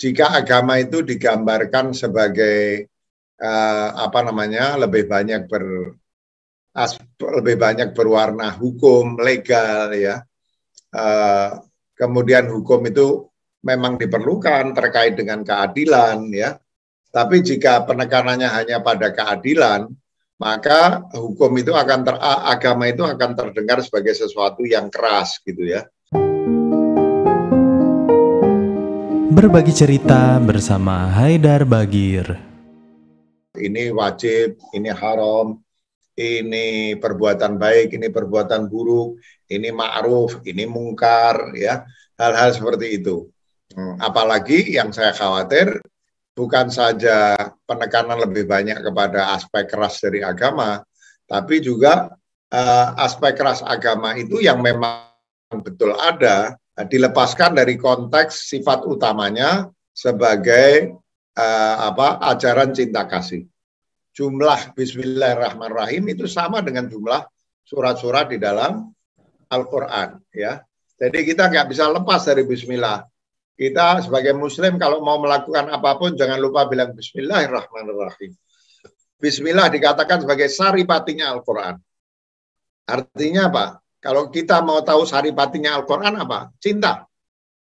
jika agama itu digambarkan sebagai uh, apa namanya lebih banyak ber lebih banyak berwarna hukum legal ya uh, kemudian hukum itu memang diperlukan terkait dengan keadilan ya. Tapi jika penekanannya hanya pada keadilan maka hukum itu akan ter, agama itu akan terdengar sebagai sesuatu yang keras gitu ya Berbagi cerita bersama Haidar Bagir. Ini wajib, ini haram, ini perbuatan baik, ini perbuatan buruk, ini ma'ruf, ini mungkar, ya hal-hal seperti itu. Hmm, apalagi yang saya khawatir bukan saja penekanan lebih banyak kepada aspek keras dari agama, tapi juga uh, aspek keras agama itu yang memang betul ada dilepaskan dari konteks sifat utamanya sebagai uh, apa ajaran cinta kasih. Jumlah Bismillahirrahmanirrahim itu sama dengan jumlah surat-surat di dalam Al-Quran. Ya, jadi kita nggak bisa lepas dari Bismillah. Kita sebagai Muslim kalau mau melakukan apa pun jangan lupa bilang Bismillahirrahmanirrahim. Bismillah dikatakan sebagai saripatinya Al-Quran. Artinya apa? Kalau kita mau tahu saripatinya Al-Quran apa? Cinta.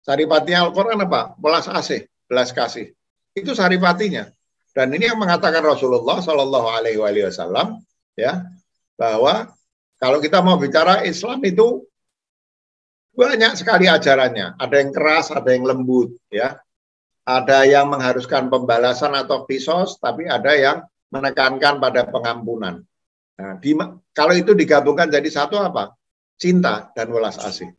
Saripatinya Al-Quran apa? Belas asih, belas kasih. Itu saripatinya. Dan ini yang mengatakan Rasulullah Shallallahu Alaihi Wasallam ya bahwa kalau kita mau bicara Islam itu banyak sekali ajarannya. Ada yang keras, ada yang lembut, ya. Ada yang mengharuskan pembalasan atau kisos, tapi ada yang menekankan pada pengampunan. Nah, di, kalau itu digabungkan jadi satu apa? Cinta dan welas asih.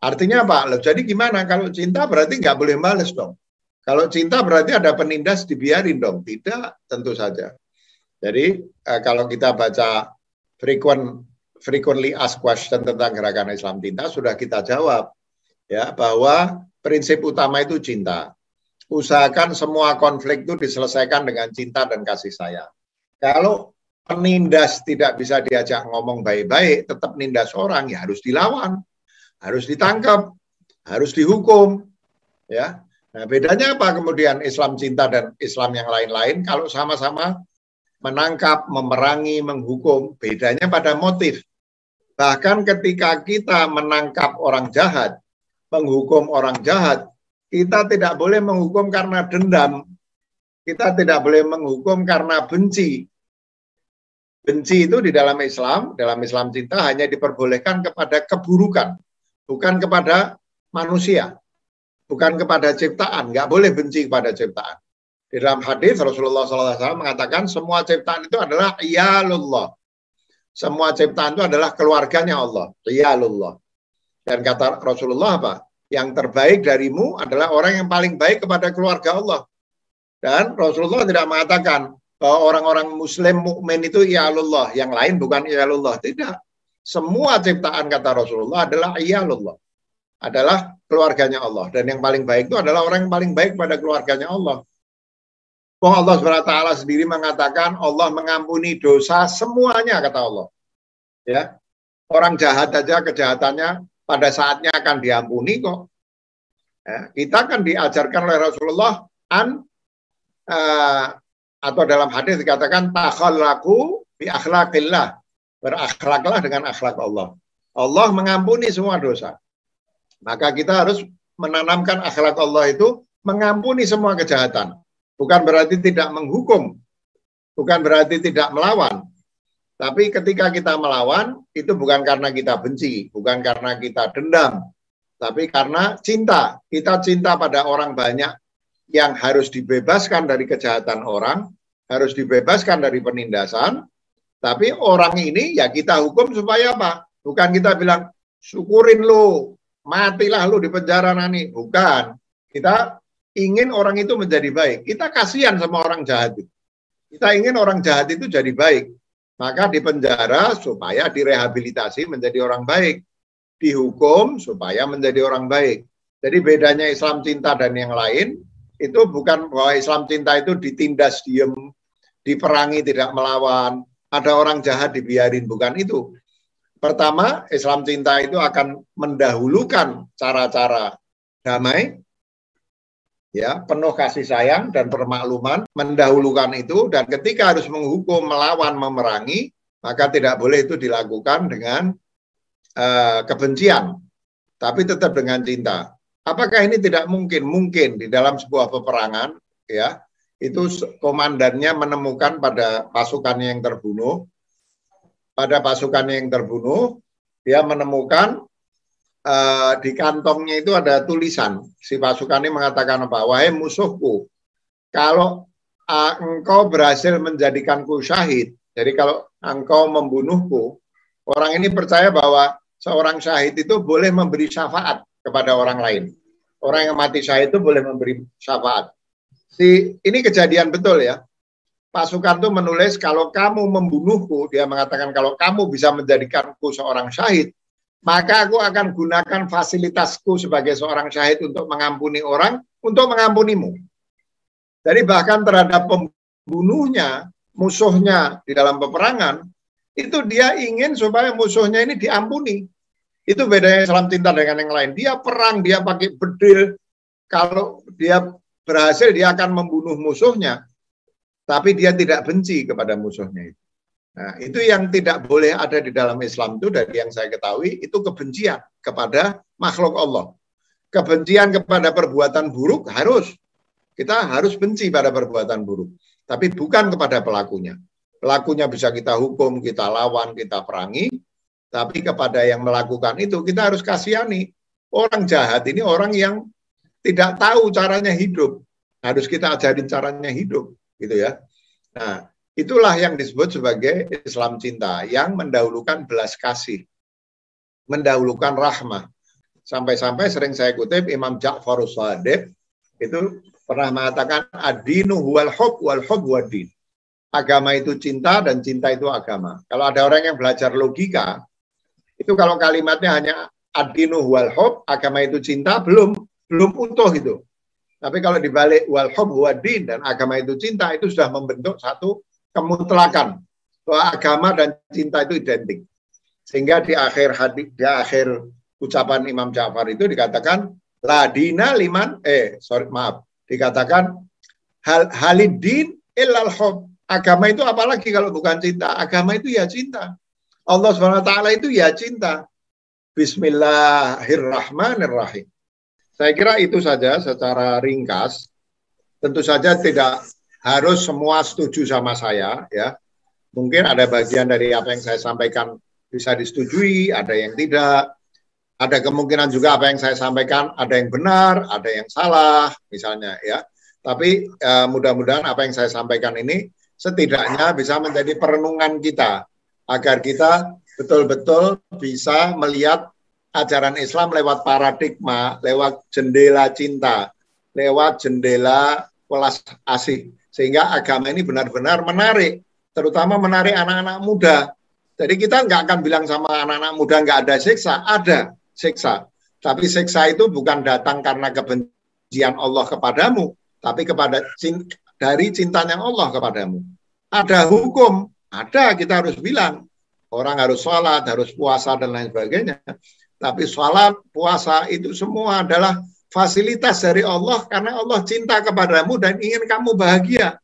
Artinya apa? Jadi gimana? Kalau cinta berarti nggak boleh males dong. Kalau cinta berarti ada penindas dibiarin dong. Tidak, tentu saja. Jadi eh, kalau kita baca frequent frequently asked question tentang gerakan Islam cinta sudah kita jawab ya bahwa prinsip utama itu cinta. Usahakan semua konflik itu diselesaikan dengan cinta dan kasih sayang. Kalau penindas tidak bisa diajak ngomong baik-baik, tetap nindas orang ya harus dilawan, harus ditangkap, harus dihukum, ya. Nah, bedanya apa kemudian Islam cinta dan Islam yang lain-lain kalau sama-sama menangkap, memerangi, menghukum, bedanya pada motif. Bahkan ketika kita menangkap orang jahat, menghukum orang jahat, kita tidak boleh menghukum karena dendam. Kita tidak boleh menghukum karena benci, Benci itu di dalam Islam, dalam Islam cinta hanya diperbolehkan kepada keburukan, bukan kepada manusia, bukan kepada ciptaan. Nggak boleh benci kepada ciptaan. Di dalam hadis Rasulullah SAW mengatakan semua ciptaan itu adalah iyalullah. Semua ciptaan itu adalah keluarganya Allah, iyalullah. Dan kata Rasulullah apa? Yang terbaik darimu adalah orang yang paling baik kepada keluarga Allah. Dan Rasulullah tidak mengatakan orang-orang muslim mukmin itu ya Allah, yang lain bukan ya Allah. Tidak. Semua ciptaan kata Rasulullah adalah ya Allah. Adalah keluarganya Allah dan yang paling baik itu adalah orang yang paling baik pada keluarganya Allah. Wong Allah SWT sendiri mengatakan Allah mengampuni dosa semuanya kata Allah. Ya. Orang jahat aja kejahatannya pada saatnya akan diampuni kok. Ya, kita kan diajarkan oleh Rasulullah an uh, atau dalam hadis dikatakan takhallaku bi akhlaqillah. Berakhlaklah dengan akhlak Allah. Allah mengampuni semua dosa. Maka kita harus menanamkan akhlak Allah itu mengampuni semua kejahatan. Bukan berarti tidak menghukum. Bukan berarti tidak melawan. Tapi ketika kita melawan, itu bukan karena kita benci, bukan karena kita dendam, tapi karena cinta. Kita cinta pada orang banyak yang harus dibebaskan dari kejahatan orang, harus dibebaskan dari penindasan, tapi orang ini ya kita hukum supaya apa? Bukan kita bilang syukurin lu, matilah lu di penjara nani. Bukan. Kita ingin orang itu menjadi baik. Kita kasihan sama orang jahat itu. Kita ingin orang jahat itu jadi baik. Maka di penjara supaya direhabilitasi menjadi orang baik. Dihukum supaya menjadi orang baik. Jadi bedanya Islam cinta dan yang lain, itu bukan bahwa Islam cinta itu ditindas diem, diperangi tidak melawan, ada orang jahat dibiarin, bukan itu. Pertama, Islam cinta itu akan mendahulukan cara-cara damai, ya penuh kasih sayang dan permakluman mendahulukan itu. Dan ketika harus menghukum melawan memerangi maka tidak boleh itu dilakukan dengan uh, kebencian tapi tetap dengan cinta apakah ini tidak mungkin mungkin di dalam sebuah peperangan ya itu komandannya menemukan pada pasukannya yang terbunuh pada pasukannya yang terbunuh dia menemukan uh, di kantongnya itu ada tulisan. Si pasukan ini mengatakan apa? Wahai musuhku, kalau uh, engkau berhasil menjadikanku syahid, jadi kalau engkau membunuhku, orang ini percaya bahwa seorang syahid itu boleh memberi syafaat kepada orang lain. Orang yang mati syahid itu boleh memberi syafaat. Si ini kejadian betul ya. Pasukan itu menulis kalau kamu membunuhku, dia mengatakan kalau kamu bisa menjadikanku seorang syahid, maka aku akan gunakan fasilitasku sebagai seorang syahid untuk mengampuni orang, untuk mengampunimu. Jadi bahkan terhadap pembunuhnya, musuhnya di dalam peperangan, itu dia ingin supaya musuhnya ini diampuni. Itu bedanya Islam cinta dengan yang lain. Dia perang, dia pakai bedil. Kalau dia berhasil, dia akan membunuh musuhnya. Tapi dia tidak benci kepada musuhnya itu. Nah, itu yang tidak boleh ada di dalam Islam itu dari yang saya ketahui itu kebencian kepada makhluk Allah. Kebencian kepada perbuatan buruk harus kita harus benci pada perbuatan buruk, tapi bukan kepada pelakunya. Pelakunya bisa kita hukum, kita lawan, kita perangi, tapi kepada yang melakukan itu kita harus kasihani. Orang jahat ini orang yang tidak tahu caranya hidup. Harus kita ajarin caranya hidup, gitu ya. Nah, Itulah yang disebut sebagai Islam cinta yang mendahulukan belas kasih, mendahulukan rahmah. Sampai-sampai sering saya kutip Imam Ja'far Sadiq itu pernah mengatakan adinu wal hub wal hub wadin. Agama itu cinta dan cinta itu agama. Kalau ada orang yang belajar logika, itu kalau kalimatnya hanya adinu wal hub, agama itu cinta, belum belum utuh itu. Tapi kalau dibalik wal hub wadin dan agama itu cinta, itu sudah membentuk satu kemutlakan bahwa agama dan cinta itu identik. Sehingga di akhir hadis di akhir ucapan Imam Ja'far itu dikatakan ladina liman eh sorry maaf dikatakan hal halidin illal hub agama itu apalagi kalau bukan cinta agama itu ya cinta Allah swt itu ya cinta Bismillahirrahmanirrahim saya kira itu saja secara ringkas tentu saja tidak harus semua setuju sama saya ya. Mungkin ada bagian dari apa yang saya sampaikan bisa disetujui, ada yang tidak. Ada kemungkinan juga apa yang saya sampaikan ada yang benar, ada yang salah misalnya ya. Tapi uh, mudah-mudahan apa yang saya sampaikan ini setidaknya bisa menjadi perenungan kita agar kita betul-betul bisa melihat ajaran Islam lewat paradigma, lewat jendela cinta, lewat jendela welas asih sehingga agama ini benar-benar menarik, terutama menarik anak-anak muda. Jadi kita nggak akan bilang sama anak-anak muda nggak ada siksa, ada siksa. Tapi siksa itu bukan datang karena kebencian Allah kepadamu, tapi kepada dari cintanya Allah kepadamu. Ada hukum, ada kita harus bilang. Orang harus sholat, harus puasa, dan lain sebagainya. Tapi sholat, puasa itu semua adalah fasilitas dari Allah karena Allah cinta kepadamu dan ingin kamu bahagia.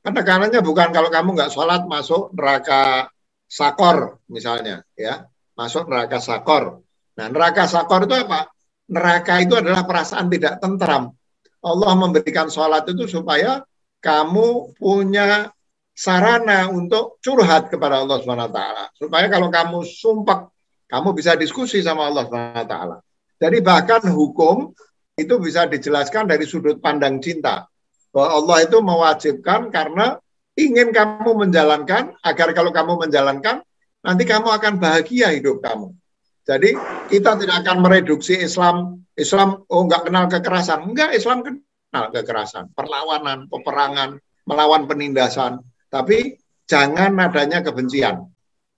Karena karenanya bukan kalau kamu nggak sholat masuk neraka sakor misalnya, ya masuk neraka sakor. Nah neraka sakor itu apa? Neraka itu adalah perasaan tidak tentram. Allah memberikan sholat itu supaya kamu punya sarana untuk curhat kepada Allah swt. Supaya kalau kamu sumpah, kamu bisa diskusi sama Allah swt. Jadi bahkan hukum itu bisa dijelaskan dari sudut pandang cinta. Bahwa Allah itu mewajibkan karena ingin kamu menjalankan, agar kalau kamu menjalankan, nanti kamu akan bahagia hidup kamu. Jadi kita tidak akan mereduksi Islam, Islam oh nggak kenal kekerasan. Enggak, Islam kenal kekerasan, perlawanan, peperangan, melawan penindasan. Tapi jangan adanya kebencian.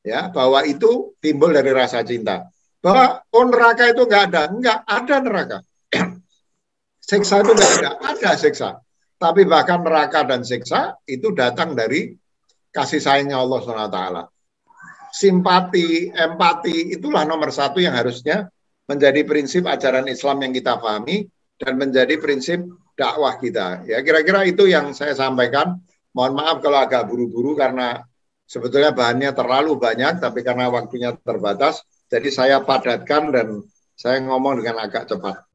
Ya, bahwa itu timbul dari rasa cinta bahwa oh neraka itu enggak ada. Enggak, ada neraka. siksa itu enggak ada. Ada siksa. Tapi bahkan neraka dan siksa itu datang dari kasih sayangnya Allah SWT. Simpati, empati, itulah nomor satu yang harusnya menjadi prinsip ajaran Islam yang kita pahami dan menjadi prinsip dakwah kita. Ya kira-kira itu yang saya sampaikan. Mohon maaf kalau agak buru-buru karena sebetulnya bahannya terlalu banyak, tapi karena waktunya terbatas, jadi saya padatkan dan saya ngomong dengan agak cepat.